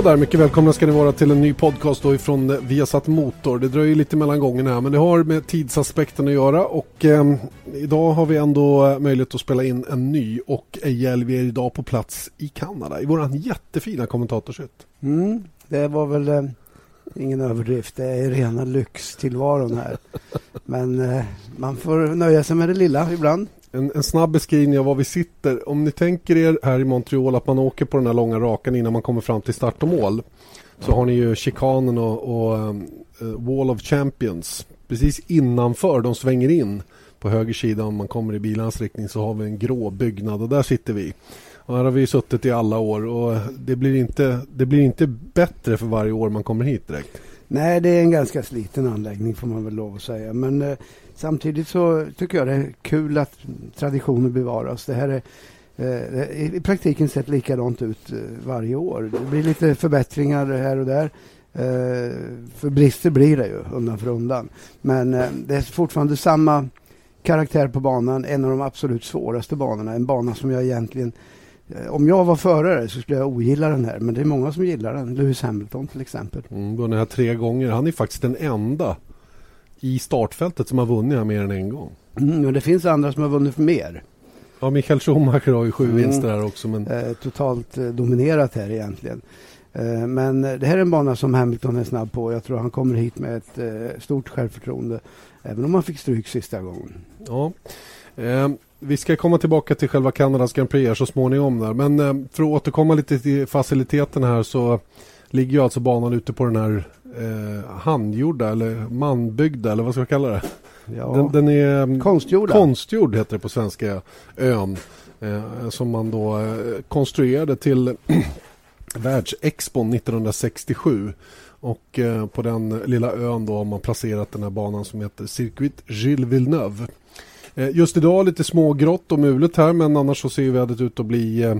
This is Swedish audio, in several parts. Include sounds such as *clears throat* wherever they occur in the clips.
Hallå där, mycket välkomna ska ni vara till en ny podcast då ifrån Viasat Motor. Det dröjer lite mellan gångerna här men det har med tidsaspekten att göra och eh, idag har vi ändå möjlighet att spela in en ny och Ejel, vi är idag på plats i Kanada i våran jättefina kommentatorshytt. Mm, det var väl eh, ingen överdrift, det är rena lyxtillvaron här. *laughs* men eh, man får nöja sig med det lilla ibland. En, en, snabb beskrivning av var vi sitter. Om ni tänker er här i Montreal att man åker på den här långa rakan innan man kommer fram till start och mål. Så har ni ju chikanen och, och um, Wall of Champions. Precis innanför de svänger in på höger sida om man kommer i bilarnas riktning så har vi en grå byggnad och där sitter vi. Och här har vi suttit i alla år och det blir inte, det blir inte bättre för varje år man kommer hit direkt. Nej, det är en ganska sliten anläggning får man väl lov att säga. Men eh, samtidigt så tycker jag det är kul att traditioner bevaras. Det här är eh, i praktiken sett likadant ut eh, varje år. Det blir lite förbättringar här och där. Eh, för brister blir det ju undan för undan. Men eh, det är fortfarande samma karaktär på banan. En av de absolut svåraste banorna. En bana som jag egentligen eh, om jag var förare så skulle jag ogilla den här, men det är många som gillar den. Lewis Hamilton till exempel. Mm, vunnit här tre gånger. Han är faktiskt den enda i startfältet som har vunnit här mer än en gång. Mm, men det finns andra som har vunnit mer. Ja, Michael Schumacher har ju sju mm. vinster här också. Men... Eh, totalt eh, dominerat här egentligen. Eh, men det här är en bana som Hamilton är snabb på. Jag tror han kommer hit med ett eh, stort självförtroende. Även om han fick stryk sista gången. Ja. Eh, vi ska komma tillbaka till själva Kanadas Grand Prix så småningom. Där. Men eh, för att återkomma lite till faciliteten här så ligger ju alltså banan ute på den här eh, handgjorda eller manbyggda eller vad ska jag kalla det? Ja. Den, den, är mm, konstgjorda. konstgjord heter det på svenska ön. Eh, som man då eh, konstruerade till *clears throat* världsexpon 1967. Och eh, på den lilla ön då har man placerat den här banan som heter Circuit Gilles Villeneuve. Eh, just idag lite smågrått och mulet här men annars så ser vädret ut att bli, eh,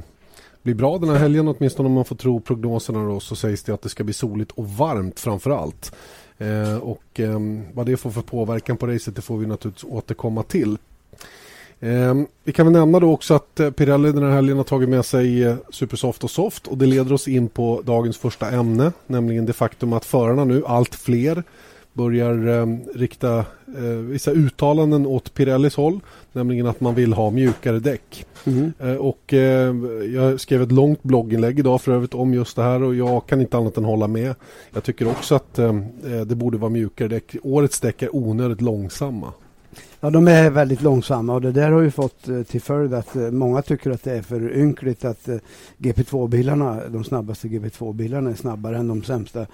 bli bra den här helgen åtminstone om man får tro prognoserna då så sägs det att det ska bli soligt och varmt framför allt. Eh, och eh, vad det får för påverkan på racet det får vi naturligtvis återkomma till. Eh, vi kan väl nämna då också att eh, Pirelli den här helgen har tagit med sig eh, Supersoft och Soft och det leder oss in på dagens första ämne nämligen det faktum att förarna nu, allt fler börjar eh, rikta eh, vissa uttalanden åt Pirellis håll. Nämligen att man vill ha mjukare däck. Mm. Eh, och eh, jag skrev ett långt blogginlägg idag för övrigt om just det här och jag kan inte annat än hålla med. Jag tycker också att eh, eh, det borde vara mjukare däck. Årets däck är onödigt långsamma. Ja, de är väldigt långsamma och det där har ju fått till följd att många tycker att det är för ynkligt att GP2-bilarna, de snabbaste GP2-bilarna är snabbare än de sämsta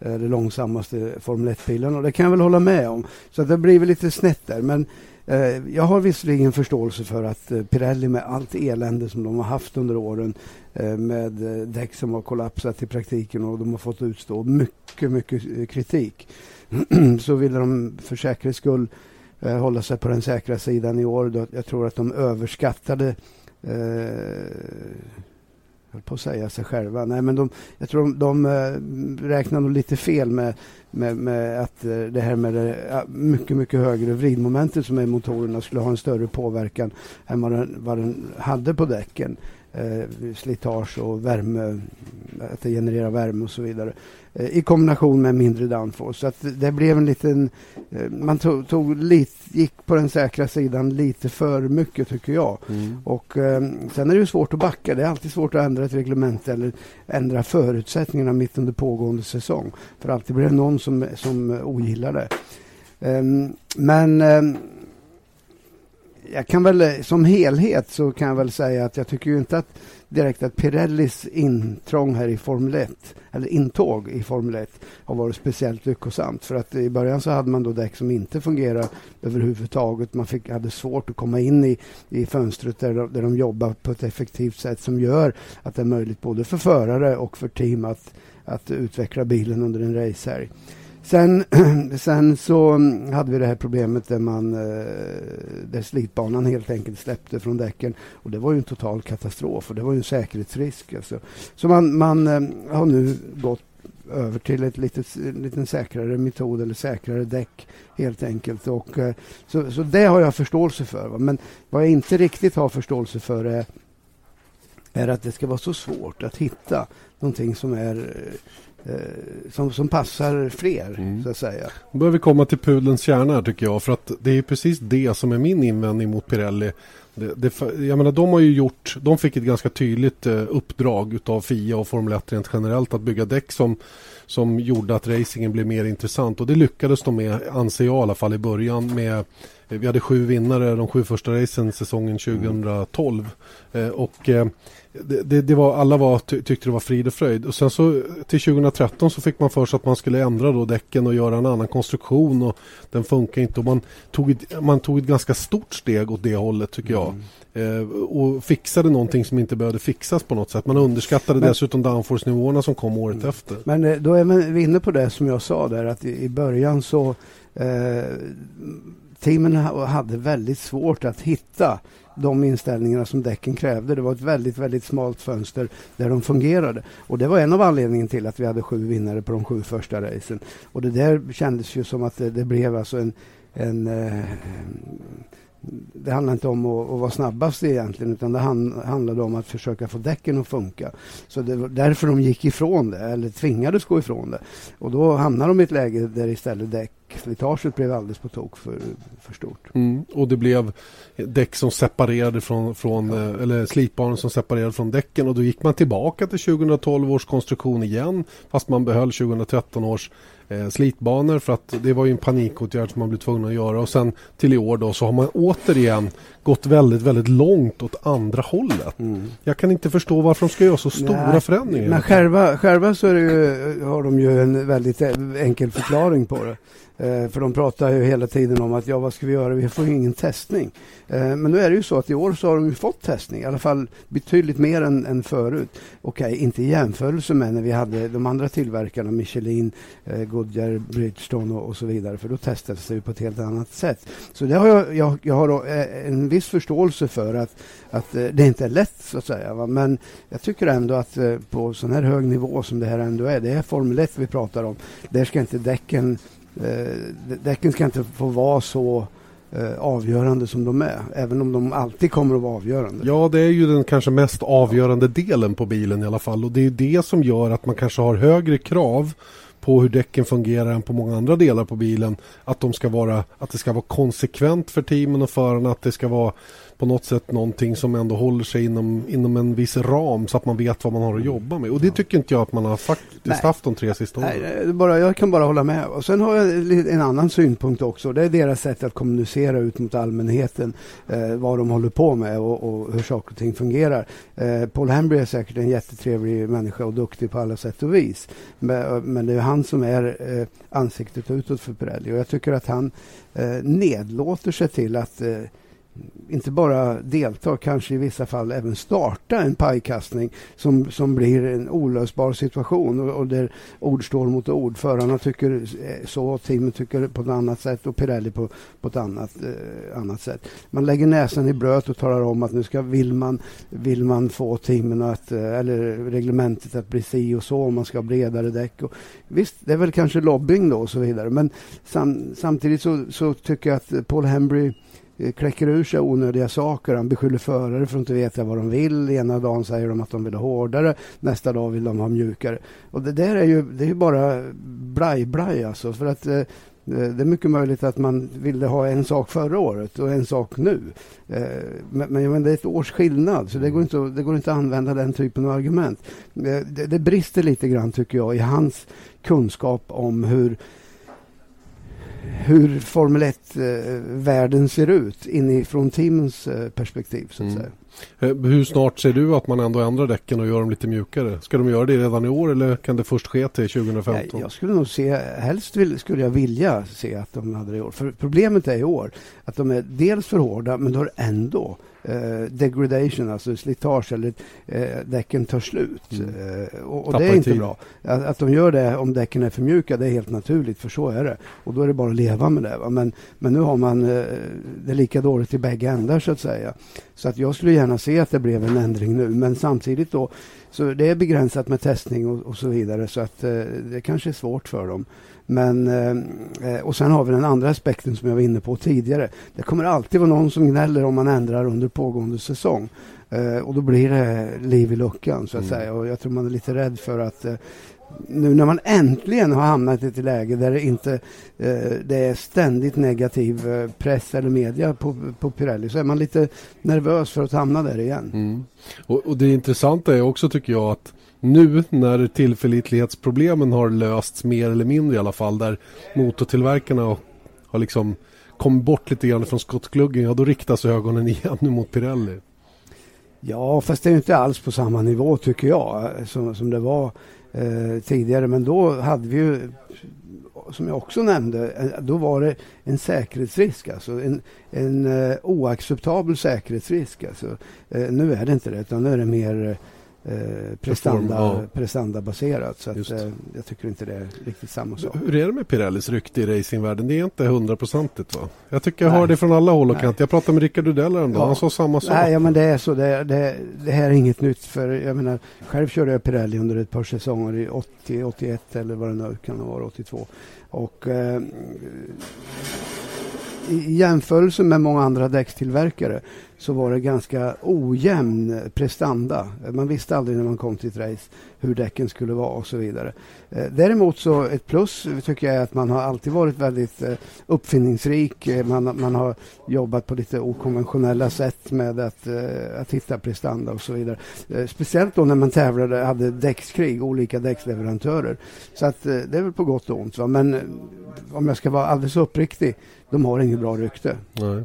Eh, det långsammaste Formel 1-bilen och det kan jag väl hålla med om. Så det blir väl lite snett där. Men eh, jag har visserligen förståelse för att eh, Pirelli med allt elände som de har haft under åren eh, med eh, däck som har kollapsat i praktiken och de har fått utstå mycket, mycket eh, kritik. *clears throat* så ville de för säkerhets skull eh, hålla sig på den säkra sidan i år. Jag tror att de överskattade höll på att säga sig själva. Nej, men de, jag tror de, de eh, räknar nog lite fel med, med, med att eh, det här med det mycket, mycket högre vridmomentet som är i motorerna skulle ha en större påverkan än vad den, vad den hade på däcken eh, slitage och värme, att det genererar värme och så vidare. Eh, I kombination med mindre downforce. Så att det blev en liten... Eh, man tog, tog lite, gick på den säkra sidan lite för mycket tycker jag. Mm. Och eh, sen är det ju svårt att backa. Det är alltid svårt att ändra ett reglement eller ändra förutsättningarna mitt under pågående säsong. För alltid blir det någon som, som ogillar det. Um, men um, jag kan väl eh, som helhet så kan jag väl säga att jag tycker ju inte att direkt att Pirellis intrång här i Formel 1 eller intåg i Formel 1 har varit speciellt lyckosamt. För att i början så hade man då däck som inte fungerade. överhuvudtaget. Man fick, hade svårt att komma in i, i fönstret där de, där de jobbar på ett effektivt sätt som gör att det är möjligt både för förare och för team att, att utveckla bilen under en racehelg. Sen, *clears throat* sen så mm, hade vi det här problemet där, man, eh, där slitbanan helt enkelt släppte från däcken. Och det var ju en total katastrof och det var ju en säkerhetsrisk. Alltså. Så man, man eh, har nu gått över till ett lite, liten säkrare metod eller säkrare däck helt enkelt. Och, eh, så, så det har jag förståelse för. Va? Men vad jag inte riktigt har förståelse för är är att det ska vara så svårt att hitta någonting som är som, som passar fler, mm. så att säga. Då börjar vi komma till pudelns kärna här, tycker jag. För att det är precis det som är min invändning mot Pirelli. Det, det, jag menar, de har ju gjort, de fick ett ganska tydligt eh, uppdrag utav FIA och Formel 1 rent generellt att bygga däck som, som gjorde att racingen blev mer intressant. Och det lyckades de med, anser jag i alla fall i början, med vi hade sju vinnare de sju första racen säsongen 2012. Mm. Eh, och eh, det, det, var, alla var, tyckte det var frid och fröjd. Och sen så till 2013 så fick man för sig att man skulle ändra då däcken och göra en annan konstruktion och den funkar inte. Och man, tog ett, man tog ett ganska stort steg åt det hållet tycker jag. Mm. Eh, och fixade någonting som inte behövde fixas på något sätt. Man underskattade Men, dessutom downforce-nivåerna som kom året mm. efter. Men eh, då är vi inne på det som jag sa där att i, i början så eh, teamen hade väldigt svårt att hitta de inställningarna som däcken krävde. Det var ett väldigt, väldigt smalt fönster där de fungerade. Och det var en av anledningarna till att vi hade sju vinnare på de sju första racen. Och det där kändes ju som att det, det blev alltså en, en eh, det handlar inte om att, att, vara snabbast egentligen utan det handlade om att försöka få däcken att funka. Så det var därför de gick ifrån det, eller tvingades gå ifrån det. Och då hamnade de i ett läge där istället däckslitaget blev alldeles på tok för, för stort. Mm, och det blev däck som separerade från, från ja. Eh, eller slitbanor som separerade från däcken och då gick man tillbaka till 2012 års konstruktion igen fast man behöll 2013 års eh, slitbanor för att det var ju en panikåtgärd som man blev tvungen att göra och sen till i år då så har man återigen gått väldigt, väldigt långt åt andra hållet. Mm. Jag kan inte förstå varför de ska göra så stora Nej, förändringar. Men själva, själva så ju, har de ju en väldigt enkel förklaring på det. Eh, för de pratar ju hela tiden om att ja, vad ska vi göra? Vi får ju ingen testning. Eh, men nu är det ju så att i år så har de ju fått testning, i alla fall betydligt mer än, än förut. Okej, okay, inte i jämförelse med när vi hade de andra tillverkarna, Michelin, eh, Goodyear, Bridgestone och, och, så vidare, för då testades det på ett helt annat sätt. Så det har jag, jag, jag har eh, en viss förståelse för att, att eh, det inte är lätt, så att säga. Va? Men jag tycker ändå att eh, på sån här hög nivå som det här ändå är, det är Formel 1 vi pratar om, där ska inte däcken Eh, däcken ska inte få vara så eh, avgörande som de är. Även om de alltid kommer att vara avgörande. Ja, det är ju den kanske mest avgörande delen på bilen i alla fall. Och det är det som gör att man kanske har högre krav på hur däcken fungerar än på många andra delar på bilen. Att, de ska vara, att det ska vara konsekvent för teamen och förarna. Att det ska vara på något sätt någonting som ändå håller sig inom, inom en viss ram så att man vet vad man har att jobba med. Och det tycker inte jag att man har faktiskt Nej. haft de tre sista åren. Nej, bara, jag kan bara hålla med. Och sen har jag en annan synpunkt också. Det är deras sätt att kommunicera ut mot allmänheten eh, vad de håller på med och, och hur saker och ting fungerar. Eh, Paul Hembry är säkert en jättetrevlig människa och duktig på alla sätt och vis. Men, men det är han som är eh, ansiktet utåt för Pirelli och jag tycker att han eh, nedlåter sig till att eh, inte bara delta, kanske i vissa fall även starta en pajkastning som, som blir en olösbar situation och, och där ord står mot ord. Förarna tycker eh, så, teamet tycker på ett annat sätt och Pirelli på, på ett annat, eh, annat sätt. Man lägger näsan i blöt och talar om att nu ska, vill, man, vill man få teamen att, eh, eller reglementet att bli si och så, om man ska ha bredare däck. Och, visst, det är väl kanske lobbying då och så vidare, men sam, samtidigt så, så tycker jag att Paul Hembry Eh, kläcker ur sig onödiga saker. Han beskyller förare för att inte veta vad de vill. Ena dagen säger de att de vill ha hårdare, nästa dag vill de ha mjukare. Och det där är ju, det är ju bara blaj-blaj alltså. För att eh, eh, det är mycket möjligt att man ville ha en sak förra året och en sak nu. Eh, men, men, det är ett års skillnad, så det går, inte, det går inte att använda den typen av argument. Eh, det, det brister lite grann, tycker jag, i hans kunskap om hur hur Formel 1-världen eh, ser ut inifrån teamens eh, perspektiv. så att mm. säga. Eh, hur snart ser du att man ändå ändrar däcken och gör dem lite mjukare? Ska de göra det redan i år eller kan det först ske till 2015? Jag skulle nog se, helst vill, skulle jag vilja se att de hade det i år. För problemet är i år att de är dels för hårda men de har ändå eh, degradation, alltså slitage eller eh, däcken tar slut. Mm. Eh, och, och det är inte tid. bra. Att, att de gör det om däcken är för mjuka, det är helt naturligt för så är det. Och då är det bara leva med det. Va? Men, men nu har man eh, det lika dåligt i bägge ändar så att säga. Så att jag skulle gärna se att det blev en ändring nu. Men samtidigt då, så det är begränsat med testning och, och så vidare. Så att eh, det kanske är svårt för dem. Men, eh, och sen har vi den andra aspekten som jag var inne på tidigare. Det kommer alltid vara någon som gnäller om man ändrar under pågående säsong. Eh, och då blir det liv i luckan så att mm. säga. Och jag tror man är lite rädd för att eh, nu när man äntligen har hamnat i ett läge där det inte eh, det är ständigt negativ eh, press eller media på, på Pirelli så är man lite nervös för att hamna där igen. Mm. Och, och, det intressanta är också tycker jag att nu när tillförlitlighetsproblemen har lösts mer eller mindre i alla fall där motortillverkarna har, liksom kommit bort lite grann från skottgluggen, ja då riktas ögonen *laughs* igen mot Pirelli. Ja, fast det är inte alls på samma nivå tycker jag som, som det var eh, tidigare. Men då hade vi ju, som jag också nämnde, eh, då var det en säkerhetsrisk. Alltså en, en eh, oacceptabel säkerhetsrisk. Alltså. Eh, nu är det inte det, utan nu är det mer eh, eh, prestanda, ja. prestandabaserat. Så att, eh, jag tycker inte det är riktigt samma sak. Hur är det med Pirellis rykte i racingvärlden? Det är inte hundraprocentigt va? Jag tycker jag Nej. hör det från alla håll och kanter. Jag pratade med Rickard Dudell häromdagen. Ja. Han sa samma sak. Nej, ja, men det är så. Det, det, det här är inget nytt. För jag menar, själv körde jag Pirelli under ett par säsonger i 80, 81 eller vad det nu kan varit, 82. Och eh, i jämförelse med många andra däckstillverkare så var det ganska ojämn prestanda. Man visste aldrig när man kom till ett race hur däcken skulle vara och så vidare. Eh, däremot så ett plus tycker jag är att man har alltid varit väldigt eh, uppfinningsrik. Eh, man, man har jobbat på lite okonventionella sätt med att, att hitta prestanda och så vidare. Speciellt då när man tävlade, hade däckskrig, olika däcksleverantörer. Så att det är väl på gott och ont. Va? Men om jag ska vara alldeles uppriktig, de har inget bra rykte. Nej.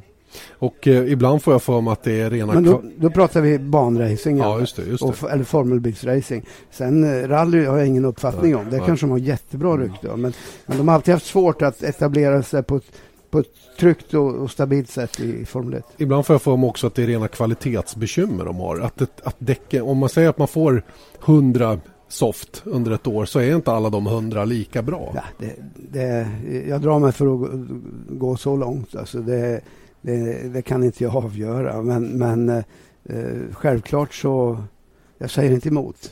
Och eh, ibland får jag för mig att det är rena... Men då, då pratar vi banracing, ja, just det, just det. Och, eller formelbilsracing. Sen eh, rally har jag ingen uppfattning om. Det nej. kanske de har jättebra rykte om. Men, men de har alltid haft svårt att etablera sig på ett, på ett tryggt och, och stabilt sätt i, Formel 1. Ibland får jag för mig också att det är rena kvalitetsbekymmer de har. Att, det, att däcken, om man säger att man får 100 soft under ett år så är inte alla de hundra lika bra. Ja, det, det, jag drar mig för att gå så långt. Alltså det, det, det kan inte jag *laughs* avgöra. Men, men eh, självklart så, jag säger inte emot.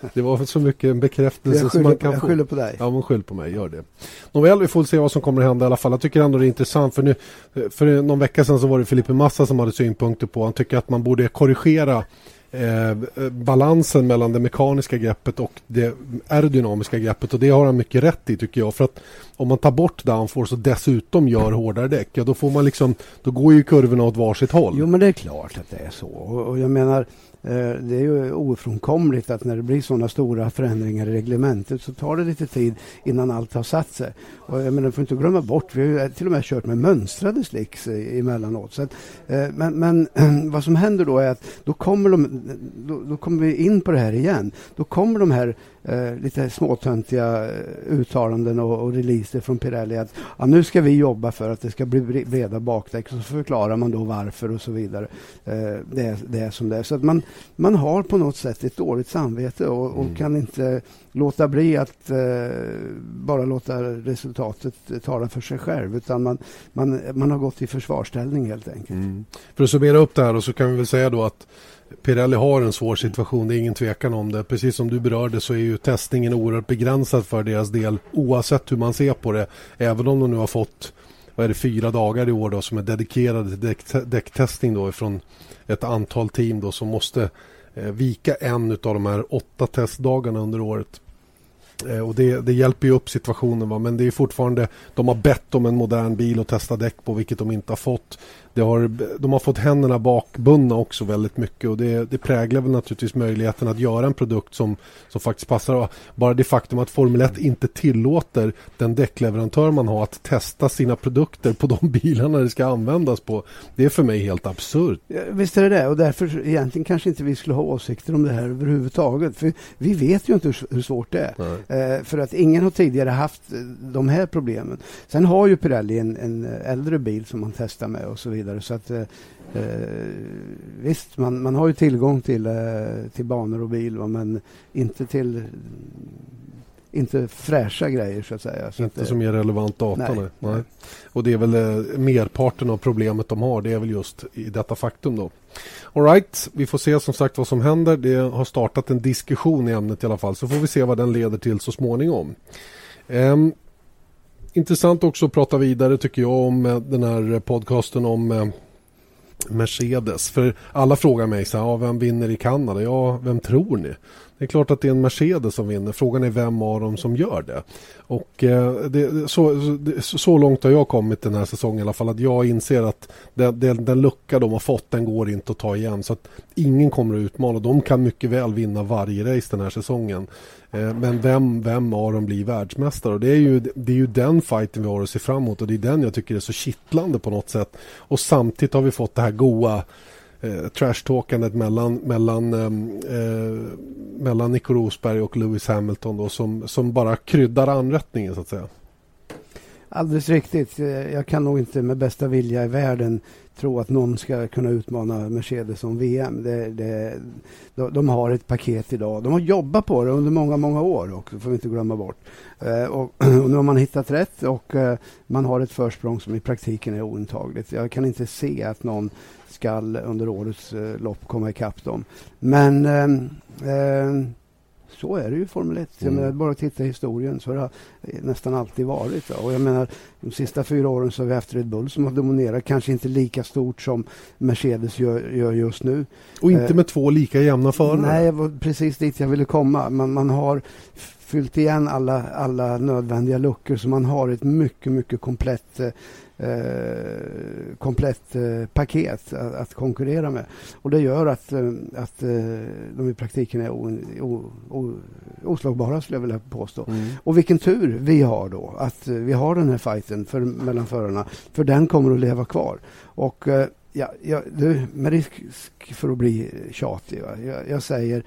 *laughs* det var så mycket en bekräftelse jag skyller, som man kan jag få. skyller på dig. Ja, men skyll på mig. Gör det. Nåväl, vi får se vad som kommer att hända i alla fall. Jag tycker ändå det är intressant för nu för någon vecka sedan så var det Filipe Massa som hade synpunkter på. Han tycker att man borde korrigera Eh, eh, balansen mellan det mekaniska greppet och det aerodynamiska greppet och det har han mycket rätt i tycker jag för att om man tar bort downforce och dessutom gör hårdare däck ja då får man liksom då går ju kurvorna åt varsitt håll. Jo men det är klart att det är så och, och jag menar Eh, Eh, det är ju ofrånkomligt att när det blir sådana stora förändringar i reglementet så tar det lite tid innan allt har satt sig. Och jag menar, får inte glömma bort, vi har ju eh, till och med kört med mönstrade slicks eh, emellanåt. Så att, men, men *clears throat* vad som händer då är att då kommer, de, då, då, kommer vi in på det här igen. Då kommer de här eh, lite småtöntiga eh, uttalanden och, och releaser från Pirelli att ja, nu ska vi jobba för att det ska bli breda bakdäck. Så förklarar man då varför och så vidare. Eh, det, är, det är som det är. Så att man, man har på något sätt ett dåligt samvete och, och mm. kan inte låta bli att eh, bara låta resultatet tala för sig själv. Utan man, man, man har gått i försvarsställning helt enkelt. Mm. För att summera upp det här och så kan vi väl säga då att Pirelli har en svår situation, det är ingen tvekan om det. Precis som du berörde så är ju testningen oerhört begränsad för deras del oavsett hur man ser på det. Även om de nu har fått vad är det, fyra dagar i år då, som är dedikerade till däck, däcktestning då, från ett antal team då, som måste eh, vika en av de här åtta testdagarna under året. Eh, och det, det, hjälper ju upp situationen. Va? Men det är fortfarande, de har bett om en modern bil att testa däck på vilket de inte har fått. Det har, de har fått händerna bakbundna också väldigt mycket och det, det präglar väl naturligtvis möjligheten att göra en produkt som, som faktiskt passar. Bara det faktum att Formel 1 inte tillåter den däckleverantör man har att testa sina produkter på de *laughs* bilarna det ska användas på. Det är för mig helt absurt. Visst är det det och därför egentligen kanske inte vi skulle ha åsikter om det här överhuvudtaget. För vi vet ju inte hur, svårt det är. Eh, för att ingen har tidigare haft de här problemen. Sen har ju Pirelli en, en äldre bil som man testar med och så vidare vidare. Så att, eh, eh, visst, man, man har ju tillgång till, eh, till banor och bil, va, men inte till inte fräscha grejer så att säga. Så inte att, som ger relevant data. Nej, nej. Och det är väl eh, merparten av problemet de har. Det är väl just i detta faktum då. Alright, vi får se som sagt vad som händer. Det har startat en diskussion i ämnet i alla fall. Så får vi se vad den leder till så småningom. Um, intressant också att prata vidare tycker jag om eh, den här podcasten om eh, Mercedes. För alla frågar mig så här, ja, vem vinner i Kanada? Ja, vem tror ni? Det är klart att det är en Mercedes som vinner. Frågan är vem av dem som gör det. Och eh, det, så, det, så långt har jag kommit den här säsongen i alla fall att jag inser att den, den, den lucka de har fått den går inte att ta igen. Så att ingen kommer att utmana. De kan mycket väl vinna varje race den här säsongen. Eh, men vem, vem av dem blir världsmästare? Och det, är ju, det är ju den fighten vi har att se fram emot och det är den jag tycker är så kittlande på något sätt. Och samtidigt har vi fått det här goa eh, trashtalkandet mellan, mellan, ehm, eh, mellan Nico Rosberg och Lewis Hamilton då, som, som bara kryddar anrättningen så att säga. Alldeles riktigt. Eh, jag kan nog inte med bästa vilja i världen tro att någon ska kunna utmana Mercedes om VM. Det, det, de, de har ett paket idag. De har jobbat på det under många, många år också, får vi inte glömma bort. Eh, och, *clears throat* och, nu har man hittat rätt och eh, man har ett försprång som i praktiken är ointagligt. Jag kan inte se att någon skall under årets eh, lopp komma ikapp dem. Men eh, så är det ju Formel 1. Jag mm. menar, bara titta i historien så har det nästan alltid varit. Och jag menar, de sista fyra åren så har vi haft Red Bull som har dominerat. Kanske inte lika stort som Mercedes gör, gör just nu. Och inte eh, med två lika jämna förare. Nej, det var precis dit jag ville komma. Man, man har fyllt igen alla, alla nödvändiga luckor så man har ett mycket, mycket komplett eh, eh, komplett eh, paket att, att, konkurrera med. Och det gör att, eh, att eh, de i praktiken är o, o, o, oslagbara skulle jag vilja påstå. Mm. Och vilken tur vi har då att eh, vi har den här fighten för, mellan förarna. För den kommer att leva kvar. Och ja, ja, du, med risk för att bli tjatig, jag, jag säger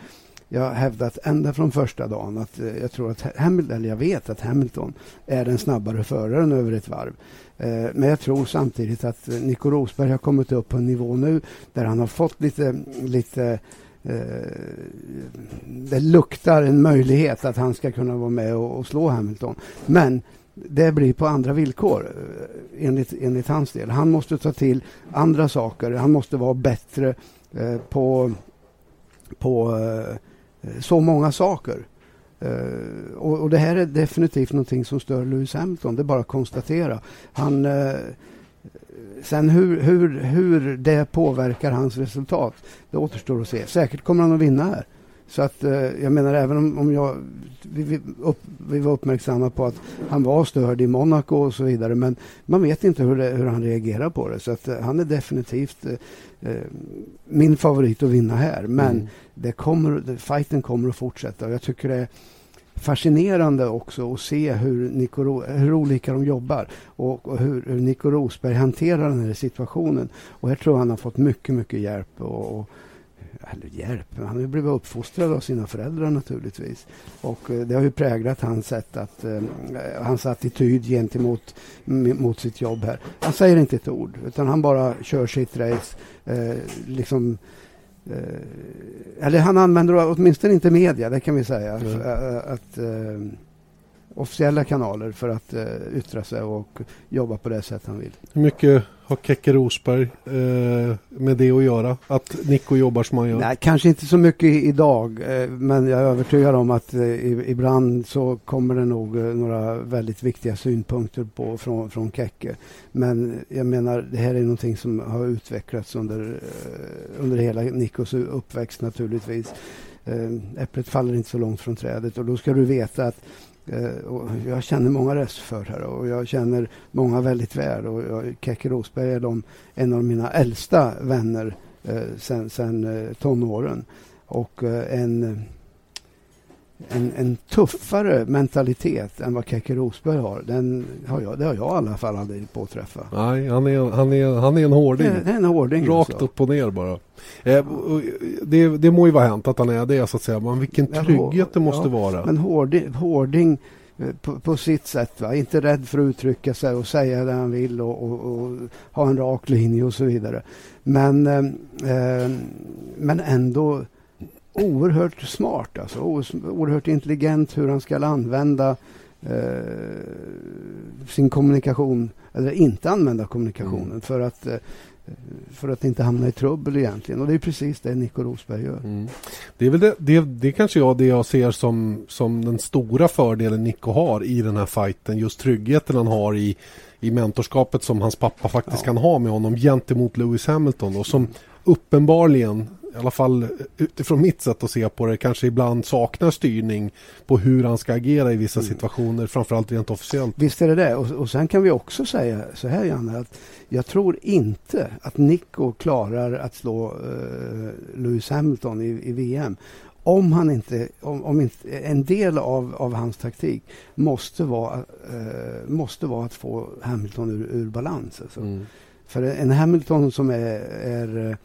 jag har hävdat ända från första dagen att jag tror att Hamilton, eller jag vet att Hamilton är den snabbare föraren över ett varv. Eh, men jag tror samtidigt att eh, Nico Rosberg har kommit upp på en nivå nu där han har fått lite, lite eh, det luktar en möjlighet att han ska kunna vara med och, och slå Hamilton. Men det blir på andra villkor enligt, enligt hans del. Han måste ta till andra saker. Han måste vara bättre på, på så många saker. Uh, och, och, det här är definitivt någonting som stör Lewis Hamilton. Det är bara att konstatera. Han, uh, sen hur, hur, hur det påverkar hans resultat, det återstår att se. Säkert kommer han att vinna här. Så att uh, jag menar även om, om jag, vi, vi, upp, vi, var uppmärksamma på att han var störd i Monaco och så vidare. Men man vet inte hur, det, hur han reagerar på det. Så att han är definitivt min favorit att vinna här. Men mm det kommer, fighten kommer att fortsätta. Och jag tycker det är fascinerande också att se hur, Nico, hur olika de jobbar och, och hur, hur Nico Rosberg hanterar den här situationen. Och jag tror han har fått mycket, mycket hjälp. Och, och eller hjälp, han har blivit uppfostrad av sina föräldrar naturligtvis. Och eh, det har ju präglat hans sätt att, eh, hans attityd gentemot mot sitt jobb här. Han säger inte ett ord, utan han bara kör sitt race. Eh, liksom Eh, eller han använder åtminstone inte media, det kan vi säga. Mm. Att, att uh, officiella kanaler för att uh, yttra sig och jobba på det sätt han vill. Hur mycket har Keke Rosberg eh, med det att göra? Att Nico jobbar som han gör? Nej, kanske inte så mycket idag, eh, men jag är övertygad om att eh, ibland så kommer det nog eh, några väldigt viktiga synpunkter på, från, från Keke. Men jag menar, det här är någonting som har utvecklats under, eh, under hela Nikos uppväxt naturligtvis. Eh, äpplet faller inte så långt från trädet och då ska du veta att Eh, Eh, jag känner många röstförare och jag känner många väldigt väl. Och jag, Keke Rosberg är de, en av mina äldsta vänner eh, sen, sen eh, tonåren. Och eh, en eh, en, en tuffare mentalitet än vad Keke Rosberg har. Den har jag, det har jag i alla fall aldrig påträffat. Nej, han är, han är, han är en hårding. Är en hårding. Rakt alltså. upp och ner bara. Eh, det, det må ju vara hänt att han är det så att säga. Men vilken trygghet det måste ja, vara. Men hårding, hårding eh, på, på, sitt sätt. Va? Inte rädd för att uttrycka sig och säga det han vill och, och, och ha en rak linje och så vidare. Men, eh, eh men ändå oerhört smart, alltså, oerhört intelligent hur han ska använda eh, sin kommunikation, eller inte använda kommunikationen mm. för att eh, för att inte hamna i trubbel egentligen. Och det är precis det Nico Rosberg gör. Mm. Det är väl det, det, det kanske jag, det jag ser som, som den stora fördelen Nico har i den här fighten. Just tryggheten han har i, i mentorskapet som hans pappa faktiskt ja. kan ha med honom gentemot Lewis Hamilton. Och som uppenbarligen i alla fall utifrån mitt sätt att se på det, kanske ibland saknar styrning på hur han ska agera i vissa mm. situationer, framförallt rent officiellt. Visst är det det. Och, och sen kan vi också säga så här, Janne, att jag tror inte att Nico klarar att slå uh, Lewis Hamilton i, i VM om han inte, om, om, inte, en del av, av hans taktik måste vara, uh, måste vara att få Hamilton ur, ur balans. Alltså. Mm. För en Hamilton som är, är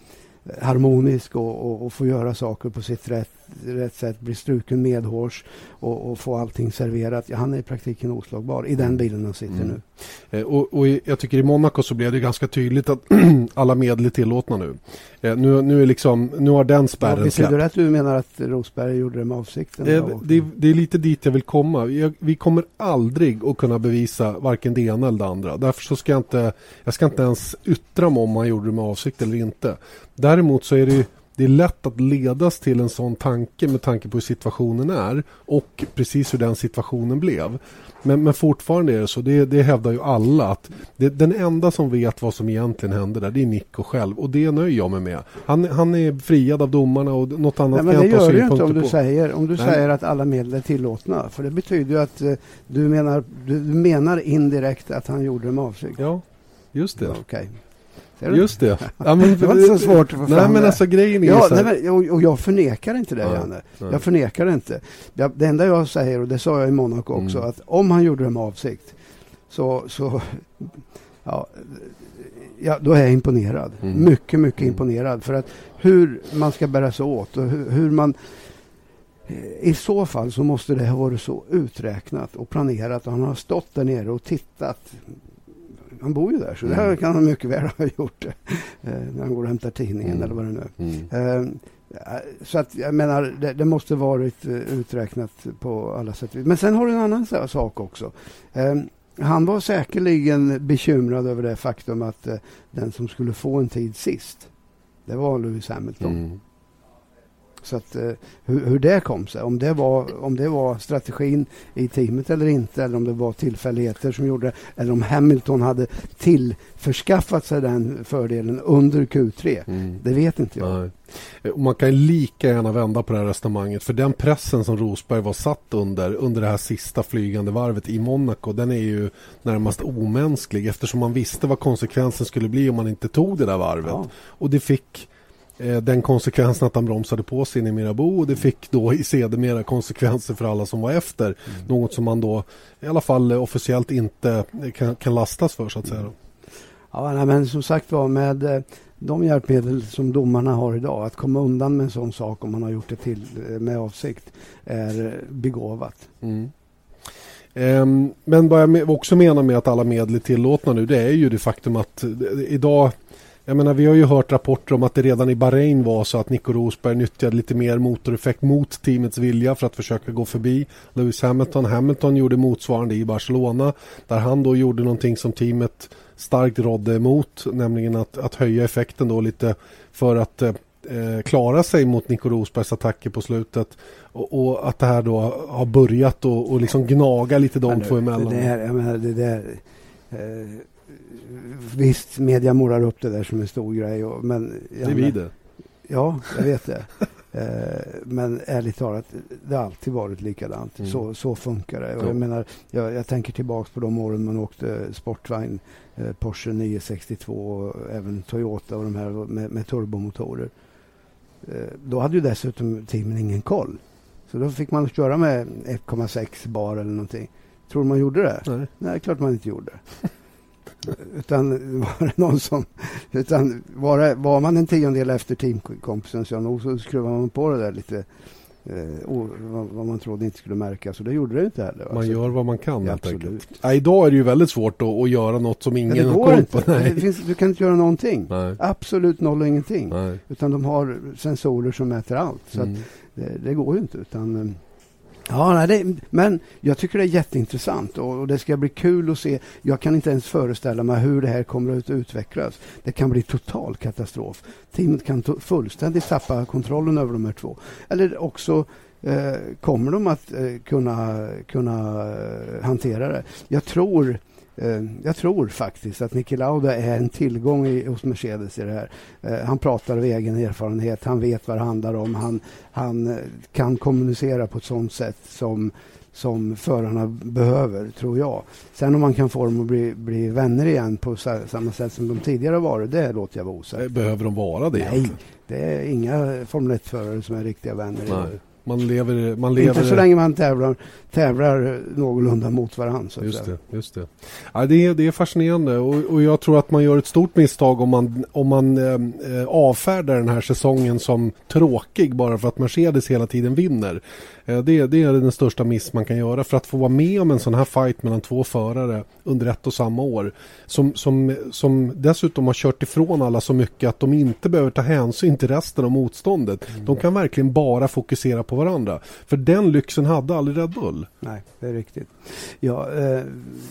harmonisk och, och, och få göra saker på sitt rätt, rätt sätt, bli struken medhårs och, och få allting serverat. Ja, han är i praktiken oslagbar i den mm. bilen han sitter mm. nu. Eh, och, och, jag tycker i Monaco så blev det ganska tydligt att *clears throat* alla medel är tillåtna nu. Eh, nu, nu, är liksom, nu har den spärren ja, släppt. Betyder det att du menar att Rosberg gjorde det med avsikten? Eh, det, det, är lite dit jag vill komma. Jag, vi kommer aldrig att kunna bevisa varken det ena eller det andra. Därför så ska jag inte, jag ska inte ens yttra mig om han gjorde det med avsikt eller inte. Däremot så är det det är lätt att ledas till en sån tanke med tanke på hur situationen är och precis hur den situationen blev. Men, men fortfarande är det så, det, det hävdar ju alla att det, den enda som vet vad som egentligen hände där, det är Nico själv och det nöjer jag mig med. Han, han är friad av domarna och något annat Nej, men kan jag inte ha synpunkter på. Det gör du inte om du, säger, om du säger att alla medel är tillåtna. För det betyder ju att eh, du, menar, du, du menar indirekt att han gjorde det med avsikt. Ja, just det. Okay. Just det. *laughs* Ja, men, det var inte så svårt att få nej, fram men det. Alltså, grejen är ja, nej, men, och, och, jag förnekar inte det, ja, Janne. Nej. Jag förnekar det inte. Jag, det enda jag säger, och det sa jag i Monaco mm. också, att om han gjorde det med avsikt så, så ja, ja, då är jag imponerad. Mm. Mycket, mycket mm. imponerad. För att hur man ska bära sig åt och hur, hur man i så fall så måste det ha varit så uträknat och planerat och han har stått där nere och tittat han bor ju där, så mm. där kan han mycket väl *laughs* ha gjort det. Eh, när han går och hämtar tidningen mm. eller vad det nu är. Mm. Eh, så att jag menar, det, det, måste varit eh, uträknat på alla sätt. Men sen har du en annan sak också. Eh, han var säkerligen bekymrad över det faktum att den som skulle få en tid sist, det var Lewis Hamilton. Så att, eh, hur, hur, det kom sig, om det, var, om det var strategin i teamet eller inte, eller om det var tillfälligheter som gjorde det, eller om Hamilton hade tillförskaffat sig den fördelen under Q3. Mm. Det vet inte jag. Nej. Man kan lika gärna vända på det här resonemanget för den pressen som Rosberg var satt under under det här sista flygande varvet i Monaco den är ju närmast omänsklig eftersom man visste vad konsekvensen skulle bli om man inte tog det där varvet. Ja. Och det fick den konsekvensen att han bromsade på sig in i Mirabeau och det fick då i sedermera konsekvenser för alla som var efter. Mm. Något som man då i alla fall officiellt inte kan, kan lastas för så att säga. Ja, men som sagt var med eh, de hjälpmedel som domarna har idag, att komma undan med en sån sak om man har gjort det till eh, med avsikt, är begåvat. Mm. Um, men vad jag också menar med att alla medel är tillåtna nu det är ju det faktum att idag jag menar, vi har ju hört rapporter om att det redan i Bahrain var så att Nico Rosberg nyttjade lite mer motoreffekt mot teamets vilja för att försöka gå förbi Lewis Hamilton. Hamilton gjorde motsvarande i Barcelona där han då gjorde någonting som teamet starkt rådde emot, nämligen att, att höja effekten då lite för att eh, klara sig mot Nico Rosbergs attacker på slutet och, och, att det här då har börjat och, och liksom gnaga lite de två emellan. Det där, jag menar, det där eh, visst, media målar upp det där som en stor grej. Och, men, det är vi det. Ja, jag vet det. *laughs* eh, men ärligt talat, det har alltid varit likadant. Mm. Så, så funkar det. Och jag, menar, jag, jag tänker tillbaka på de åren man åkte sportvagn, eh, Porsche 962 och även Toyota och de här med, med turbomotorer. Eh, då hade ju dessutom teamen ingen koll. Så då fick man köra med 1,6 bar eller någonting. Tror du man gjorde det? Nej. Nej, klart man inte gjorde. *laughs* Utan var någon som... Utan var, var man en tiondel efter teamkompisen så nog så skruvade man på det där lite eh, och, vad, vad, man trodde inte skulle märkas. Och det gjorde det inte heller. Man alltså, gör vad man kan ja, helt enkelt. Ja, idag är det ju väldigt svårt att, att göra något som ingen det går har koll på. *laughs* Det finns, du kan inte göra någonting. Nej. Absolut noll och ingenting. Nej. Utan de har sensorer som mäter allt. Så mm. det, det, går ju inte. Utan, eh, Ja, nej, det, men jag tycker det är jätteintressant och, och, det ska bli kul att se. Jag kan inte ens föreställa mig hur det här kommer att utvecklas. Det kan bli total katastrof. Teamet kan fullständigt tappa kontrollen över de här två. Eller också eh, kommer de att eh, kunna, kunna eh, hantera det. Jag tror Eh, jag tror faktiskt att Niki Lauda är en tillgång i, hos Mercedes i det här. Eh, han pratar av egen erfarenhet, han vet vad det handlar om, han, han eh, kan kommunicera på ett sådant sätt som, som förarna behöver, tror jag. Sen om man kan få dem att bli, bli vänner igen på samma sätt som de tidigare varit, det låter jag vara osäkert. Behöver de vara det? Nej, det är inga Formel 1-förare som är riktiga vänner. Man lever, man lever... Inte så länge man tävlar, tävlar någorlunda mot varandra. Så just det. Just det. Ja, det, är, det är fascinerande och, och jag tror att man gör ett stort misstag om man, om man eh, avfärdar den här säsongen som tråkig bara för att Mercedes hela tiden vinner. Eh, det, det är den största miss man kan göra för att få vara med om en sån här fight mellan två förare under ett och samma år. Som, som, som dessutom har kört ifrån alla så mycket att de inte behöver ta hänsyn till resten av motståndet. Mm. De kan verkligen bara fokusera på varandra. För den lyxen hade aldrig Red Bull. Nej, det är riktigt. Ja, eh,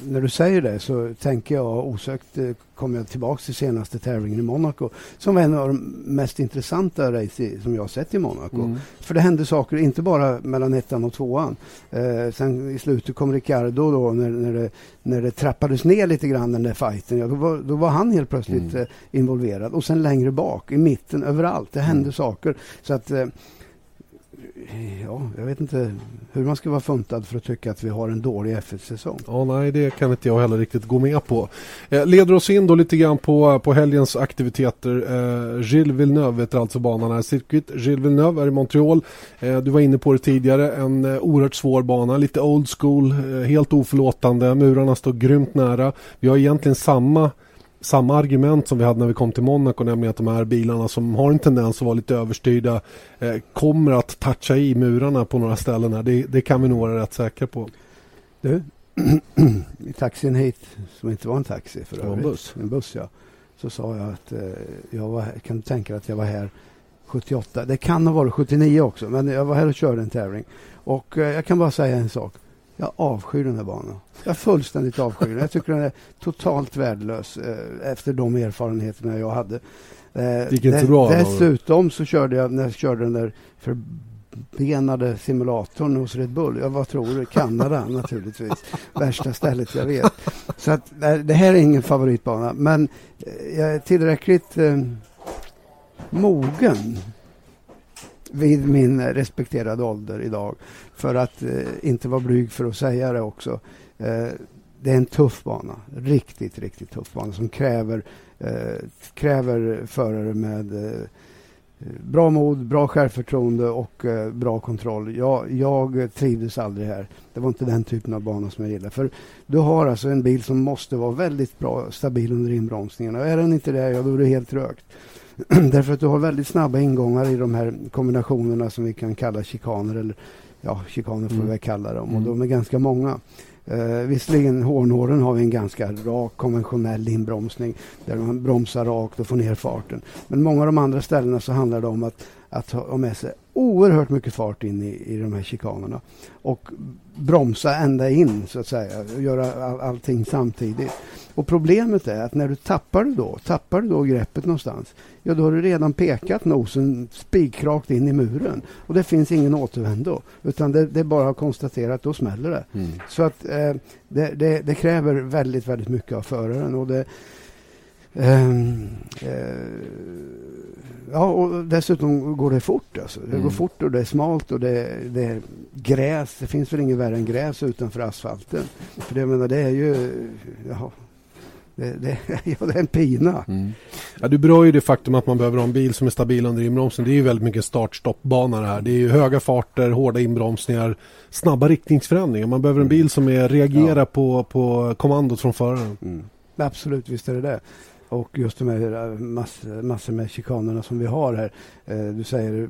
när du säger det så tänker jag osökt eh, kommer jag tillbaka till senaste tävlingen i Monaco som var en av de mest intressanta race som jag har sett i Monaco. Mm. För det hände saker, inte bara mellan ettan och tvåan. Eh, sen i slutet kom Ricciardo då när, när, det, när det trappades ner lite grann den där fighten. Ja, då, var, då var han helt plötsligt mm. eh, involverad. Och sen längre bak, i mitten, överallt. Det hände mm. saker. Så att eh, Ja, jag vet inte hur man ska vara funtad för att tycka att vi har en dålig F1-säsong. Ja, nej, det kan inte jag heller riktigt gå med på. Eh, leder oss in då lite grann på, på helgens aktiviteter. Eh, Gilles Villeneuve heter alltså banan här. Circuit Gilles Villeneuve är i Montreal. Eh, du var inne på det tidigare. En eh, oerhört svår bana, lite old school, eh, helt oförlåtande. Murarna står grymt nära. Vi har egentligen samma samma argument som vi hade när vi kom till Monaco, nämligen att de här bilarna som har en tendens att vara lite överstyrda eh, kommer att toucha i murarna på några ställen här. Det, det kan vi nog vara rätt säkra på. Du, *clears throat* i taxin hit, som inte var en taxi för övrigt, en buss. en buss ja, så sa jag att eh, jag var, kan du tänka dig att jag var här 78, det kan ha varit 79 också, men jag var här och körde en tävling. Och eh, jag kan bara säga en sak. Jag avskyr den här banan. Jag fullständigt avskyr den. Jag tycker den är totalt värdelös eh, efter de erfarenheterna jag hade. Eh, inte bra? Dessutom så körde jag, när jag körde den där förbenade simulatorn hos Red Bull. Ja, vad tror du? Kanada *laughs* naturligtvis. Värsta stället jag vet. Så att, det här är ingen favoritbana. Men eh, jag är tillräckligt eh, mogen vid min respekterade ålder idag. För att eh, inte vara blyg för att säga det också. Eh, det är en tuff bana. Riktigt, riktigt tuff bana som kräver, eh, kräver förare med eh, bra mod, bra självförtroende och eh, bra kontroll. Jag, jag trivdes aldrig här. Det var inte den typen av bana som jag gillade. För du har alltså en bil som måste vara väldigt bra stabil under inbromsningarna. Är den inte det, ja, då är det helt rökt. *clears throat* Därför att du har väldigt snabba ingångar i de här kombinationerna som vi kan kalla chikaner. Eller, ja, chikaner får mm. vi väl kalla dem. Och mm. de är ganska många. Uh, visserligen hårnåren har vi en ganska rak konventionell inbromsning där man bromsar rakt och får ner farten. Men många av de andra ställena så handlar det om att, att ha med sig oerhört mycket fart in i, i de här chikanerna. Och bromsa ända in så att säga och göra all, allting samtidigt. Och problemet är att när du tappar det då, tappar du då greppet någonstans, ja då har du redan pekat nosen spikrakt in i muren. Och det finns ingen återvändo. Utan det, det är bara att konstatera att då smäller det. Mm. Så att eh, det, det, det, kräver väldigt, väldigt mycket av föraren. Och det, Um, uh, ja, och dessutom går det fort. Alltså. Det mm. går fort och det är smalt och det, det, är gräs. Det finns väl inget värre än gräs utanför asfalten. För det, menar, det är ju... Ja, det, det, *laughs* ja, det är en pina. Mm. Ja, du berör ju det faktum att man behöver ha en bil som är stabil under inbromsen. Det är ju väldigt mycket start-stopp-bana det här. Det är ju höga farter, hårda inbromsningar, snabba riktningsförändringar. Man behöver en bil som är, reagerar ja. på, på kommandot från föraren. Mm. Absolut, visst är det det och just de här eh, mass, massor med chikanerna som vi har här. Eh, du säger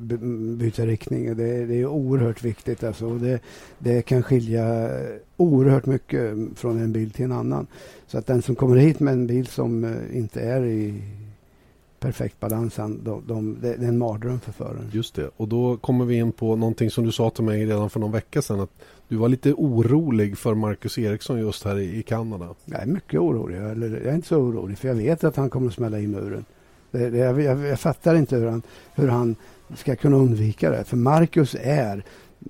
byta riktning. Det, det är oerhört viktigt. Alltså. Det, det kan skilja eh, oerhört mycket mm, från en bil till en annan. Så att den som kommer hit med en bil som eh, inte är i perfekt balans. De, de, det är en mardröm för föraren. Just det. Och då kommer vi in på någonting som du sa till mig redan för någon vecka sedan. Att du var lite orolig för Marcus Eriksson just här i, i Kanada. Jag är mycket orolig. Eller, jag är inte så orolig för jag vet att han kommer att smälla i muren. Det, det, jag, jag, jag, fattar inte hur han, hur han ska kunna undvika det. För Marcus är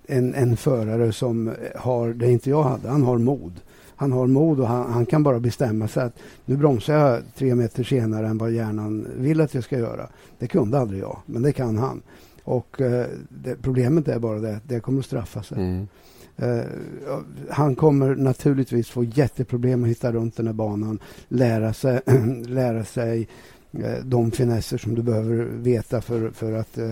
en, en förare som har det inte jag hade. Han har mod. Han har mod och han, han, kan bara bestämma sig att nu bromsar jag tre meter senare än vad hjärnan vill att jag ska göra. Det kunde aldrig jag, men det kan han. Och eh, det, problemet är bara det att det kommer att straffa sig. Mm. Uh, han kommer naturligtvis få jätteproblem att hitta runt den här banan, lära sig, *clears throat* lära sig uh, de finesser som du behöver veta för, för att uh,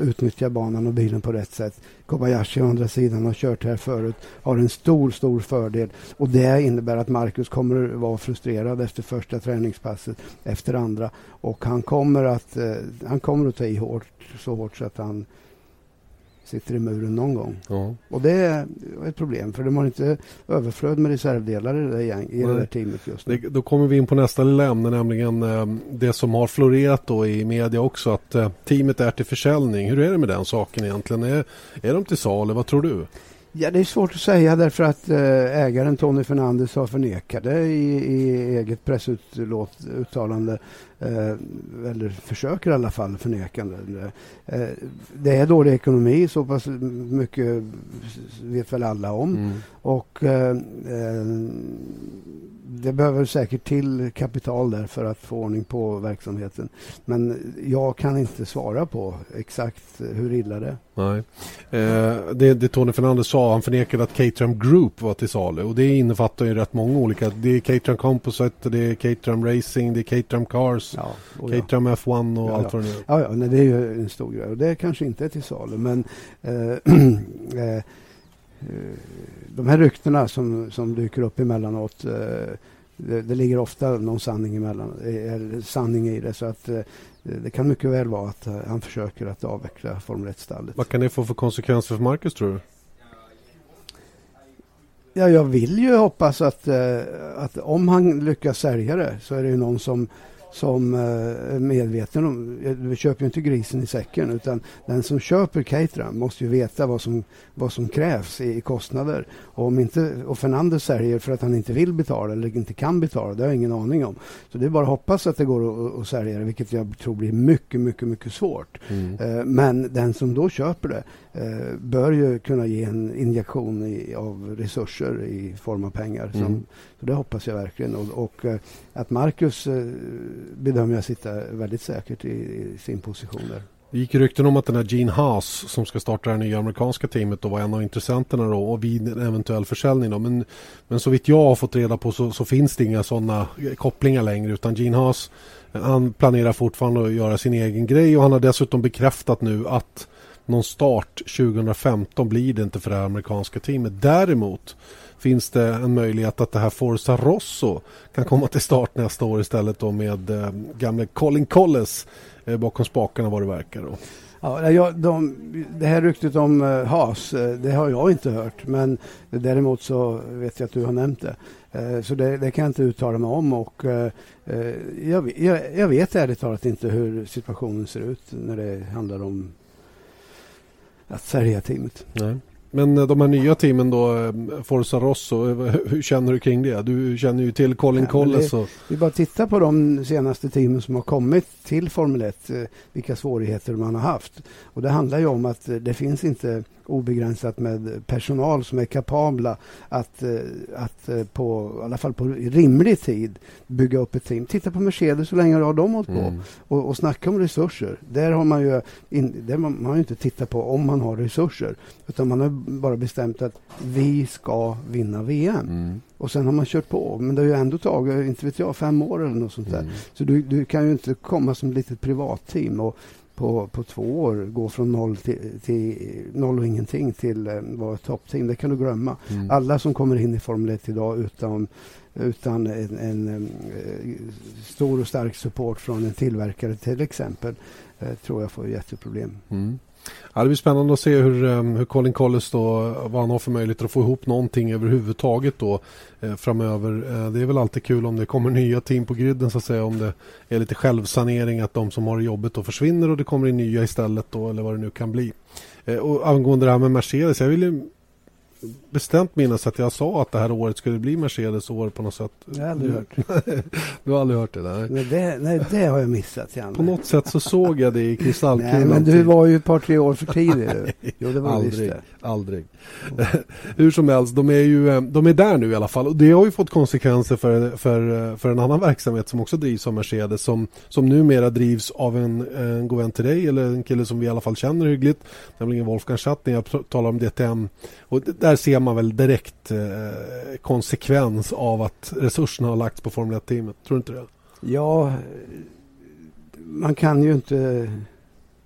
utnyttja banan och bilen på rätt sätt. Kobayashi å andra sidan har kört här förut, har en stor, stor fördel och det innebär att Marcus kommer vara frustrerad efter första träningspasset, efter andra och han kommer att, han kommer att ta i hårt, så hårt så att han sitter i muren någon gång. Ja. Och det är ett problem för de har inte överflöd med reservdelar i det, gäng, i det där teamet just nu. Det, då kommer vi in på nästa lilla ämne, nämligen eh, det som har florerat då i media också att eh, teamet är till försäljning. Hur är det med den saken egentligen? Är, är de till salu? Vad tror du? Ja, det är svårt att säga därför att eh, ägaren Tony Fernandes har förnekat det i, i eget pressuttalande. Eh, eller försöker i alla fall förneka det. Eh, det är dålig ekonomi, så pass mycket vet väl alla om. Mm. Och eh, det behöver säkert till kapital där för att få ordning på verksamheten. Men jag kan inte svara på exakt hur illa det är. Nej. Eh, det, det Tony Fernandez sa, han förnekade att Caterham Group var till salu och det innefattar ju rätt många olika. Det är Caterham Composite, det är Caterham Racing, det är Caterham Cars, ja, Caterham ja. F1 och ja, allt vad det är. Ja, ja nej, det är ju en stor grej och det kanske inte är till salu men eh, *clears throat* eh, de här ryktena som, som dyker upp emellanåt eh, det, det ligger ofta någon sanning, emellan, eller sanning i det. Så att eh, det kan mycket väl vara att eh, han försöker att avveckla Formel 1-stallet. Vad kan det få för konsekvenser för Marcus tror du? Ja, jag vill ju hoppas att, att om han lyckas sälja det så är det ju någon som som är medveten om, vi köper ju inte grisen i säcken utan den som köper Caterham måste ju veta vad som, vad som krävs i, kostnader. Och om inte, och Fernandez säljer för att han inte vill betala eller inte kan betala, det har jag ingen aning om. Så det är bara att hoppas att det går att, att sälja det, vilket jag tror blir mycket, mycket, mycket svårt. Mm. Eh, men den som då köper det eh, bör ju kunna ge en injektion i, av resurser i form av pengar. Mm. Som, så det hoppas jag verkligen. Och, och eh, att Marcus bedömer jag sitta väldigt säkert i, i sin position där. Det gick rykten om att den här Gene Haas som ska starta det nya amerikanska teamet då var en av intressenterna då och vid en eventuell försäljning då. Men, men så vitt jag har fått reda på så, så finns det inga sådana kopplingar längre utan Gene Haas han planerar fortfarande att göra sin egen grej och han har dessutom bekräftat nu att någon start 2015 blir det inte för det här amerikanska teamet. Däremot finns det en möjlighet att det här Forza Rosso kan komma till start nästa år istället då med eh, gamle Colin Colles eh, bakom spakarna vad det verkar. Då. Ja, jag, de, det här ryktet om uh, Haas, uh, det har jag inte hört. Men däremot så vet jag att du har nämnt det. Uh, så det, det, kan jag inte uttala mig om. Och, uh, jag, jag, jag, vet ärligt talat inte hur situationen ser ut när det handlar om att sälja teamet. Nej. Men eh, de här nya teamen då, eh, Forza Rosso, eh, hur känner du kring det? Du känner ju till Colin ja, Colles. Och... Vi bara titta på de senaste teamen som har kommit till Formel 1, vilka svårigheter man har haft. Och det handlar ju om att det finns inte obegränsat med personal som är kapabla att, att på, i alla fall på rimlig tid bygga upp ett team. Titta på Mercedes, hur länge har de hållit på? Mm. Och, och snacka om resurser. Där har man ju in, där man, man har inte tittat på om man har resurser. Utan man har bara bestämt att vi ska vinna VM. Mm. Och sen har man kört på. Men det har ju ändå tagit, inte vet jag, fem år eller något sånt där. Mm. Så du, du kan ju inte komma som ett litet privatteam. Och på, på två år gå från noll, till, till noll och ingenting till eh, vara toppteam. Det kan du glömma. Mm. Alla som kommer in i Formel 1 idag utom utan en, en, en, stor och stark support från en tillverkare till exempel tror jag får jätteproblem. Mm. Ja, det blir spännande att se hur, ehm, hur Colin Collis då, vad han har för möjligheter att få ihop någonting överhuvudtaget då eh, framöver. Eh, det är väl alltid kul om det kommer *laughs* nya team på griden så att säga. Om det är lite självsanering att de som har jobbet då försvinner och det kommer in nya istället då eller vad det nu kan bli. Eh, och angående det här med Mercedes, jag vill ju bestämt minnas att jag sa att det här året skulle bli Mercedes år på något sätt. Jag har aldrig hört. *laughs* du har aldrig hört det? Nej, nej, det, nej det har jag missat. Janne. På något sätt så såg jag det i kristallkulan. Nej, men du var ju ett par, tre år för tidig. *laughs* jo, det var aldrig, det. aldrig. *laughs* Hur som helst, de är ju eh, de är där nu i alla fall. Och det har ju fått konsekvenser för, för, för en annan verksamhet som också drivs av Mercedes. Som, som numera drivs av en, en god vän till dig, eller en kille som vi i alla fall känner hyggligt. Nämligen Wolfgang Schatt när jag talar om DTM. Och där ser man väl direkt eh, konsekvens av att resurserna har lagts på Formel 1-teamet. Tror du inte det? Ja, man kan ju inte...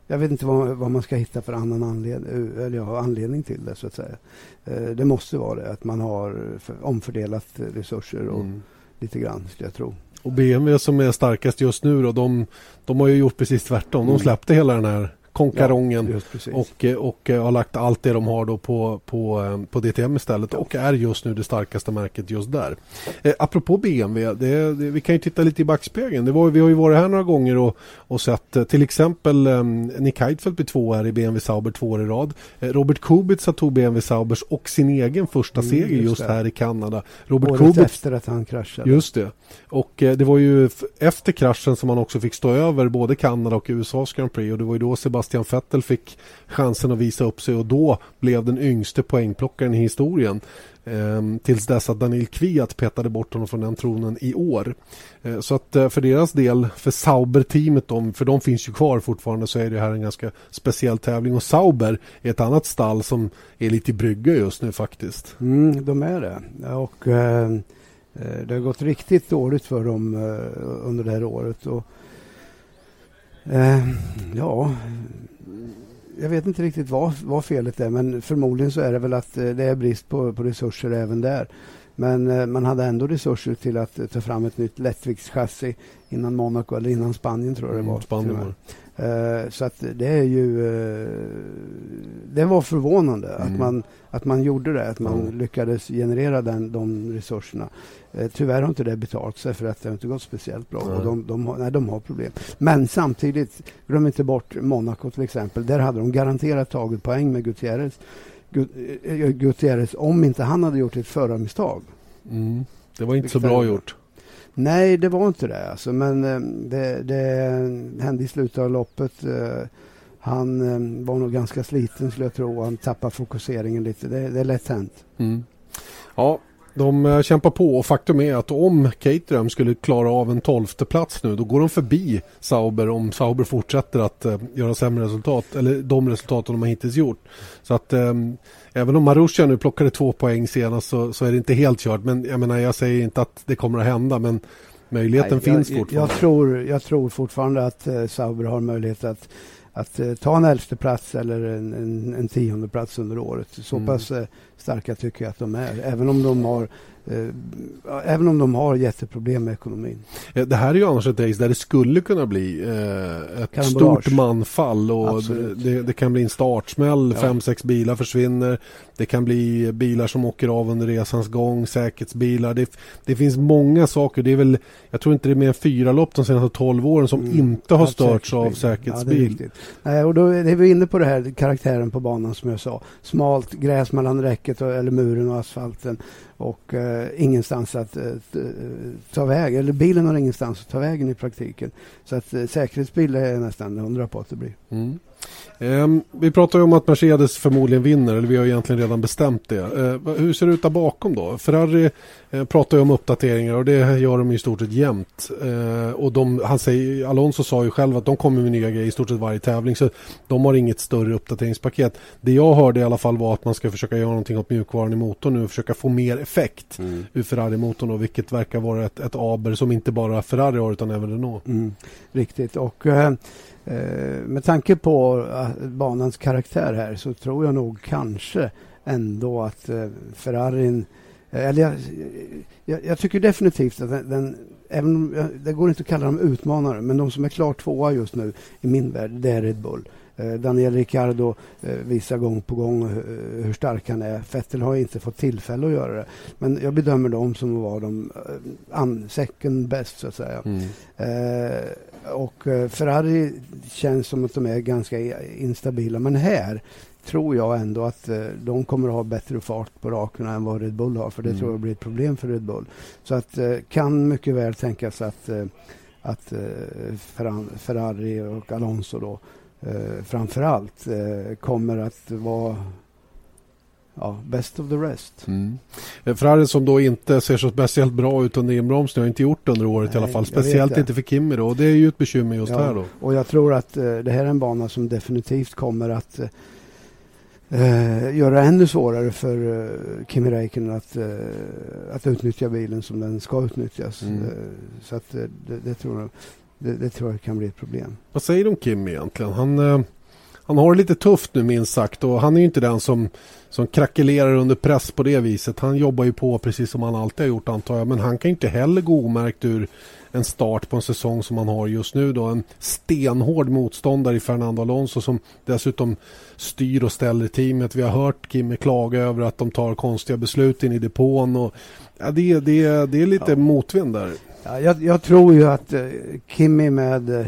Jag vet inte vad, vad man ska hitta för annan anledning, eller ja, anledning till det så att säga. Eh, det måste vara det, att man har omfördelat resurser och mm. lite grann skulle jag tro. Och BMW som är starkast just nu då, de, de har ju gjort precis tvärtom. De mm. släppte hela den här konkarongen ja, och, eh, och eh, har lagt allt det de har då på, på, eh, på DTM istället och är just nu det starkaste märket just där. Eh, apropå BMW, det, det, vi kan ju titta lite i backspegeln. Det var, vi har ju varit här några gånger och, och sett till exempel eh, Nick Heidfeldt blir två här i BMW Sauber två år i rad. Eh, Robert Kubica tog BMW Saubers och sin egen första mm, seger just, just här i Kanada. Robert Året Kubica, efter att han kraschade. Just det. Och det var ju efter kraschen som han också fick stå över både Kanada och USAs Grand Prix och det var ju då Sebastian Sebastian Vettel fick chansen att visa upp sig och då blev den yngste poängplockaren i historien. Eh, tills dess att Daniel Kviat petade bort honom från den tronen i år. Eh, så att eh, för deras del, för Sauber-teamet, för de finns ju kvar fortfarande, så är det här en ganska speciell tävling. Och Sauber är ett annat stall som är lite i brygga just nu faktiskt. Mm, de är det. Och eh, eh, det har gått riktigt dåligt för dem eh, under det här året. Och Eh, ja, jag vet inte riktigt vad, vad felet är men förmodligen så är det väl att eh, det är brist på, på resurser även där. Men eh, man hade ändå resurser till att ta fram ett nytt lättviktschassi innan Monaco eller innan Spanien tror jag det mm, var. Spanien. Uh, så att det är ju... Uh, det var förvånande mm. att, man, att man gjorde det. Att man mm. lyckades generera den, de resurserna. Uh, tyvärr har inte det betalt sig för att det har inte gått speciellt bra. Och de, de, har, nej, de har problem. Men samtidigt, glöm inte bort Monaco till exempel. Där hade de garanterat tagit poäng med Gutierrez. Gutierrez om inte han hade gjort ett förarmisstag. Mm. Det var inte så bra gjort. Nej, det var inte det. Alltså, men eh, det, det hände i slutet av loppet. Eh, han eh, var nog ganska sliten skulle jag tro. Han tappade fokuseringen lite. Det, det är lätt hänt. Mm. Ja, de kämpar på och faktum är att om Caterham skulle klara av en tolfte plats nu då går de förbi Sauber om Sauber fortsätter att göra sämre resultat eller de resultaten de har hittills gjort. Så att även om Marussia nu plockade två poäng senast så, så, är det inte helt kört. Men jag menar jag säger inte att det kommer att hända men möjligheten Nej, finns jag, fortfarande. Jag tror, jag tror fortfarande att uh, Sauber har möjlighet att att uh, ta en elfte plats eller en, en, en tionde plats under året. Så mm. pass uh, starka tycker jag att de är. Även om de har Eh, även om de har jätteproblem med ekonomin. Det här är ju annars ett race där det skulle kunna bli eh, ett stort manfall och det, det, kan bli en startsmäll, ja. fem, sex bilar försvinner. Det kan bli bilar som åker av under resans gång, säkerhetsbilar. Det, det finns många saker. Det är väl, jag tror inte det är mer än fyra lopp de senaste tolv åren som mm. inte har störts av säkerhetsbil. Ja, Nej, och då är vi inne på det här karaktären på banan som jag sa. Smalt gräs mellan räcket och, eller muren och asfalten och eh, ingenstans att eh, eh ta vägen. Eller bilen har ingenstans att ta vägen i praktiken. Så att eh, säkerhetsbil är nästan hundra på att det blir. Mm. Eh, vi pratar ju om att Mercedes förmodligen vinner, eller vi har egentligen redan bestämt det. Eh, hur ser det ut där bakom då? Ferrari eh, pratar ju om uppdateringar och det gör de i stort sett jämt. Eh, och de, han säger, Alonso sa ju själv att de kommer med nya grejer i stort sett varje tävling så de har inget större uppdateringspaket. Det jag hörde i alla fall var att man ska försöka göra någonting åt mjukvaran i motorn nu och försöka få mer effekt mm. ur Ferrari-motorn vilket verkar vara ett, ett aber som inte bara Ferrari har utan även Renault. Mm. Riktigt och Eh, med tanke på eh, banans karaktär här så tror jag nog kanske ändå att eh, Ferrarin Eller jag, jag, jag, tycker definitivt att den, den även om, det går inte att kalla dem utmanare, men de som är klart tvåa just nu i min värld, det är Red Bull. Eh, Daniel Ricciardo eh, visar gång på gång eh, hur stark han är. Vettel har inte fått tillfälle att göra det. Men jag bedömer dem som att vara de second best, så att säga. Mm. Och Ferrari känns som att de är ganska instabila. Men här tror jag ändå att de kommer att ha bättre fart på rakerna än vad Red Bull har. För det mm. tror jag blir ett problem för Red Bull. Så att kan mycket väl tänkas att, att Ferrari och Alonso då eh, framför allt eh, kommer att vara ja, best of the rest. Mm. Eh, Ferrari som då inte ser så speciellt bra ut under inbromsningen har inte gjort det under året Nej, i alla fall. Speciellt inte för Kimi då. Och det är ju ett bekymmer just ja, här då. Och jag tror att eh, det här är en bana som definitivt kommer att eh, göra ännu svårare för eh, Kimi Räikkönen att, eh, att utnyttja bilen som den ska utnyttjas. Mm. Eh, så att det, det, tror jag. Det, det, tror jag kan bli ett problem. Vad säger du om Kim egentligen? Han, eh, han har det lite tufft nu minst sagt och han är ju inte den som, som krackelerar under press på det viset. Han jobbar ju på precis som han alltid har gjort antar jag. Men han kan inte heller gå omärkt ur en start på en säsong som han har just nu då. En stenhård motståndare i Fernando Alonso som dessutom styr och ställer teamet. Vi har hört Kimme klaga över att de tar konstiga beslut in i depån. Och, ja, det, det, det är lite ja. motvind där. Ja, jag, jag, tror ju att uh, Kimmy med uh,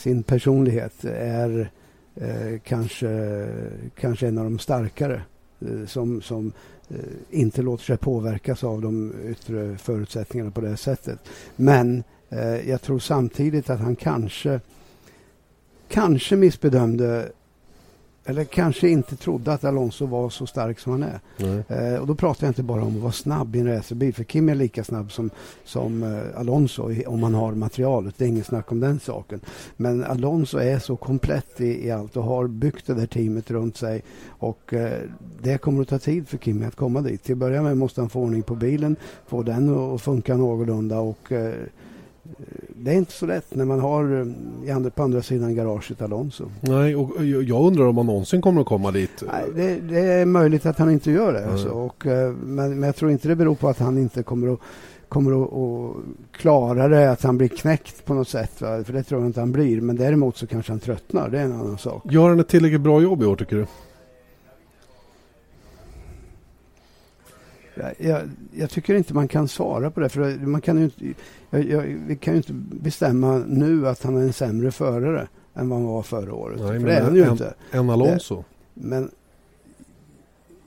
sin personlighet är eh, kanske, kanske en av de starkare eh, som, som eh, inte låter sig påverkas av de yttre förutsättningarna på det sättet. Men eh, jag tror samtidigt att han kanske kanske missbedömde eller kanske inte trodde att Alonso var så stark som han är. Eh, och då pratar jag inte bara om att vara snabb i en racerbil, för Kim är lika snabb som, som eh, Alonso om man har materialet. Det är inget snack om den saken. Men Alonso är så komplett i, i allt och har byggt det där teamet runt sig. Och eh, det kommer att ta tid för Kimi att komma dit. Till att börja med måste han få ordning på bilen, få den att funka någorlunda och eh, det är inte så lätt när man har eh, på andra sidan garaget Alonso. Nej, och jag undrar om han någonsin kommer att komma dit. Nej, det, det är möjligt att han inte gör det. Alltså. Och, eh, men, men jag tror inte det beror på att han inte kommer att kommer att, att klara det, att han blir knäckt på något sätt. Va? För det tror jag inte han blir. Men däremot så kanske han tröttnar. Det är en annan sak. Gör han ett tillräckligt bra jobb i år tycker du? Jag, jag, tycker inte man kan svara på det. För man kan inte, jag, jag, vi kan ju inte bestämma nu att han är en sämre förare än vad han var förra året. Nej, för det är han ju en, inte. En Alonso. Det, men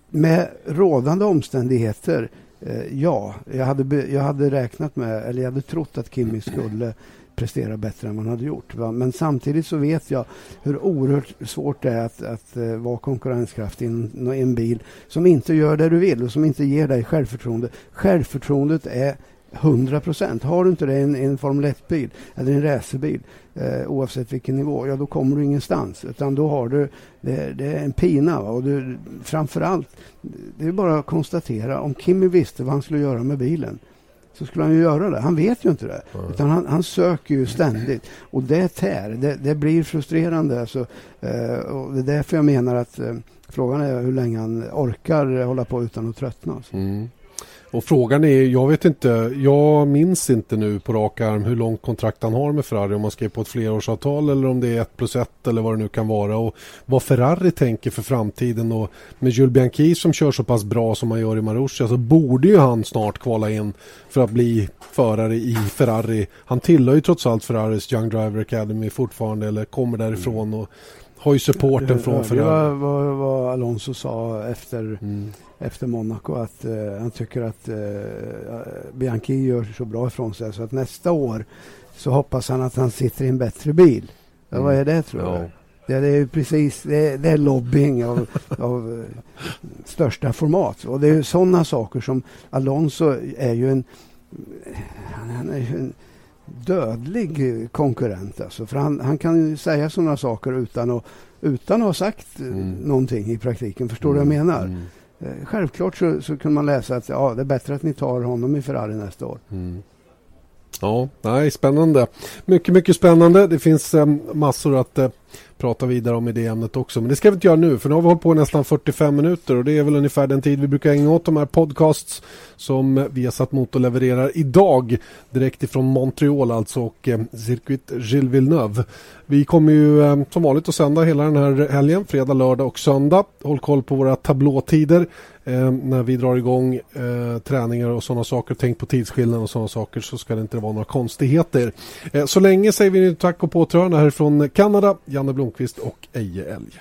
med rådande omständigheter, eh, ja. Jag hade, jag hade räknat med, eller jag hade trott att Kimi skulle prestera bättre än man hade gjort. Va? Men samtidigt så vet jag hur oerhört svårt det är att, att uh, vara konkurrenskraftig i en bil som inte gör det du vill och som inte ger dig självförtroende. Självförtroendet är 100 procent. Har du inte det i en, en Formel 1-bil eller en racerbil, eh, oavsett vilken nivå, ja då kommer du ingenstans. Utan då har du, det, det är en pina. Va? Och du, framförallt, det är bara att konstatera, om Kimmy visste vad han skulle göra med bilen, så skulle han ju göra det. Han vet ju inte det. Mm. Utan han, han, söker ju ständigt. Och det tär. Det, det blir frustrerande. Alltså, eh, och det är därför jag menar att eh, frågan är hur länge han orkar hålla på utan att tröttna. Alltså. Mm. Och frågan är, jag vet inte, jag minns inte nu på rak arm hur långt kontrakt han har med Ferrari. Om man skriver på ett flerårsavtal eller om det är ett plus ett eller vad det nu kan vara. Och vad Ferrari tänker för framtiden. Och med Jules Bianchi som kör så pass bra som han gör i Marussia så borde ju han snart kvala in för att bli förare i Ferrari. Han tillhör ju trots allt Ferraris Young Driver Academy fortfarande eller kommer därifrån. Och har ju supporten från Ferrari. Det var vad, vad Alonso sa efter, mm. efter Monaco att uh, han tycker att uh, Bianchi gör så bra ifrån sig så att nästa år så hoppas han att han sitter i en bättre bil. Ja, mm. Vad är det tror ja. jag? Det, det är precis det är, det är lobbying av, *laughs* av uh, största format. Och det är sådana saker som Alonso är ju en han är ju en dödlig konkurrent. Alltså. För han, han kan ju säga sådana saker utan att, utan att ha sagt mm. någonting i praktiken. Förstår du mm. vad jag mm. menar? Mm. Eh, självklart så, så kan man läsa att ja, det är bättre att ni tar honom i Ferrari nästa år. Mm. Ja, nej, spännande. Mycket, mycket spännande. Det finns eh, massor att eh, prata vidare om i det ämnet också. Men det ska vi inte göra nu för nu har vi hållit på i nästan 45 minuter och det är väl ungefär den tid vi brukar ägna åt de här podcasts som vi har satt Motor levererar idag direkt ifrån Montreal alltså och eh, Circuit Gilles Villeneuve. Vi kommer ju eh, som vanligt att sända hela den här helgen, fredag, lördag och söndag. Håll koll på våra tablåtider eh, när vi drar igång eh, träningar och sådana saker. Tänk på tidsskillnad och sådana saker så ska det inte vara några konstigheter. Eh, så länge säger vi tack och påtrörande härifrån Kanada, Janne Blomqvist och Eje Elg.